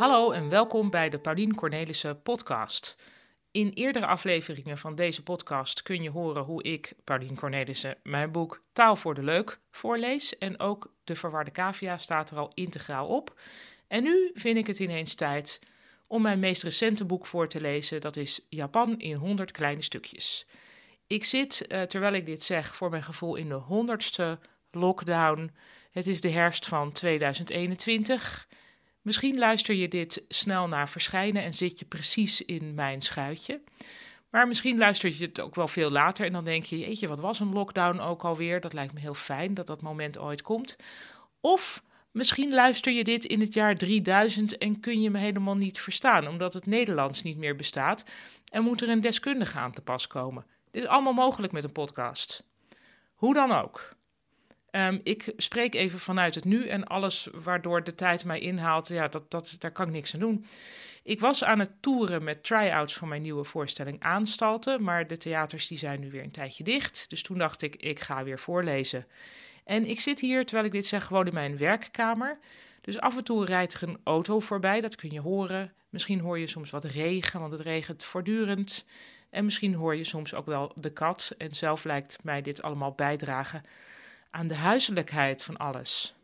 Hallo en welkom bij de Paulien Cornelissen podcast. In eerdere afleveringen van deze podcast kun je horen hoe ik, Paulien Cornelissen, mijn boek Taal voor de Leuk voorlees. En ook De Verwarde Cavia staat er al integraal op. En nu vind ik het ineens tijd om mijn meest recente boek voor te lezen. Dat is Japan in 100 kleine stukjes. Ik zit, eh, terwijl ik dit zeg, voor mijn gevoel in de honderdste lockdown. Het is de herfst van 2021. Misschien luister je dit snel na verschijnen en zit je precies in mijn schuitje. Maar misschien luister je het ook wel veel later en dan denk je: Jeetje, wat was een lockdown ook alweer? Dat lijkt me heel fijn dat dat moment ooit komt. Of misschien luister je dit in het jaar 3000 en kun je me helemaal niet verstaan, omdat het Nederlands niet meer bestaat en moet er een deskundige aan te pas komen. Dit is allemaal mogelijk met een podcast. Hoe dan ook. Ehm, ik spreek even vanuit het nu en alles waardoor de tijd mij inhaalt, ja, dat, dat, daar kan ik niks aan doen. Ik was aan het toeren met try-outs van mijn nieuwe voorstelling Aanstalten, maar de theaters die zijn nu weer een tijdje dicht. Dus toen dacht ik, ik ga weer voorlezen. En ik zit hier, terwijl ik dit zeg, gewoon in mijn werkkamer. Dus af en toe rijdt er een auto voorbij, dat kun je horen. Misschien hoor je soms wat regen, want het regent voortdurend. En misschien hoor je soms ook wel de kat. En zelf lijkt mij dit allemaal bijdragen aan de huiselijkheid van alles.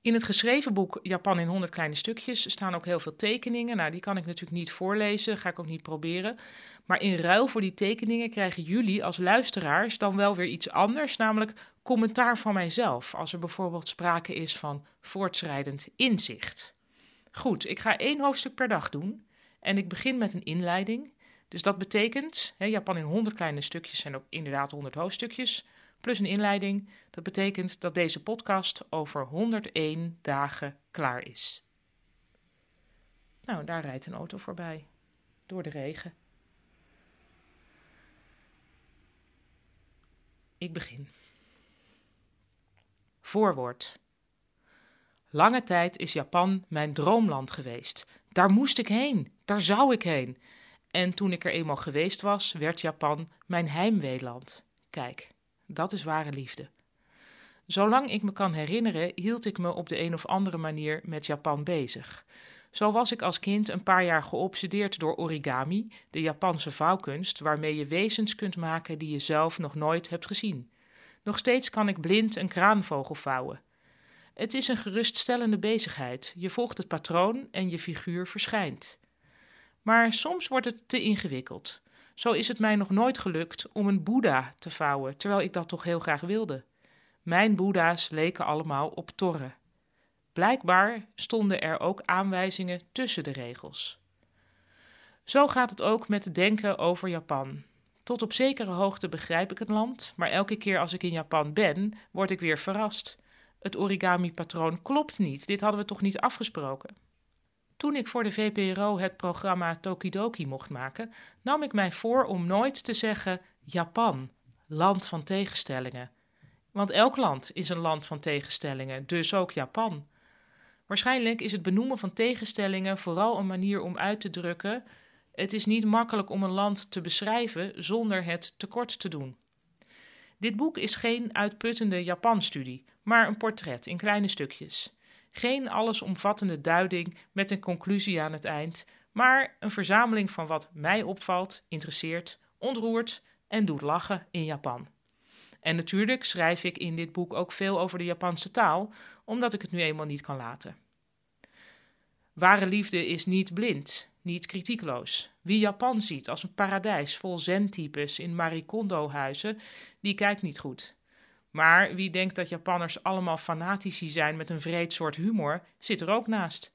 In het geschreven boek Japan in 100 kleine stukjes staan ook heel veel tekeningen. Nou, die kan ik natuurlijk niet voorlezen, ga ik ook niet proberen. Maar in ruil voor die tekeningen krijgen jullie als luisteraars dan wel weer iets anders, namelijk commentaar van mijzelf. Als er bijvoorbeeld sprake is van voortschrijdend inzicht. Goed, ik ga één hoofdstuk per dag doen. En ik begin met een inleiding. Dus dat betekent, hè, Japan in 100 kleine stukjes zijn ook inderdaad 100 hoofdstukjes plus een inleiding. Dat betekent dat deze podcast over 101 dagen klaar is. Nou, daar rijdt een auto voorbij. Door de regen. Ik begin. Voorwoord. Lange tijd is Japan mijn droomland geweest. Daar moest ik heen, daar zou ik heen. En toen ik er eenmaal geweest was, werd Japan mijn heimweeland. Kijk, dat is ware liefde. Zolang ik me kan herinneren, hield ik me op de een of andere manier met Japan bezig. Zo was ik als kind een paar jaar geobsedeerd door origami, de Japanse vouwkunst waarmee je wezens kunt maken die je zelf nog nooit hebt gezien. Nog steeds kan ik blind een kraanvogel vouwen. Het is een geruststellende bezigheid. Je volgt het patroon en je figuur verschijnt. Maar soms wordt het te ingewikkeld. Zo is het mij nog nooit gelukt om een Boeddha te vouwen, terwijl ik dat toch heel graag wilde. Mijn Boeddha's leken allemaal op torren. Blijkbaar stonden er ook aanwijzingen tussen de regels. Zo gaat het ook met het denken over Japan. Tot op zekere hoogte begrijp ik het land, maar elke keer als ik in Japan ben, word ik weer verrast. Het origami-patroon klopt niet, dit hadden we toch niet afgesproken? Toen ik voor de VPRO het programma Tokidoki mocht maken, nam ik mij voor om nooit te zeggen Japan, land van tegenstellingen. Want elk land is een land van tegenstellingen, dus ook Japan. Waarschijnlijk is het benoemen van tegenstellingen vooral een manier om uit te drukken: het is niet makkelijk om een land te beschrijven zonder het tekort te doen. Dit boek is geen uitputtende Japan-studie, maar een portret in kleine stukjes. Geen allesomvattende duiding met een conclusie aan het eind, maar een verzameling van wat mij opvalt, interesseert, ontroert en doet lachen in Japan. En natuurlijk schrijf ik in dit boek ook veel over de Japanse taal, omdat ik het nu eenmaal niet kan laten. Ware liefde is niet blind, niet kritiekloos. Wie Japan ziet als een paradijs vol zen-types in Marikondo-huizen, die kijkt niet goed. Maar wie denkt dat Japanners allemaal fanatici zijn met een vreed soort humor, zit er ook naast.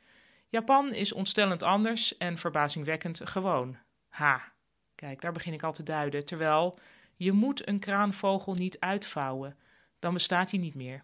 Japan is ontstellend anders en verbazingwekkend gewoon. Ha, kijk, daar begin ik al te duiden. Terwijl je moet een kraanvogel niet uitvouwen, dan bestaat hij niet meer.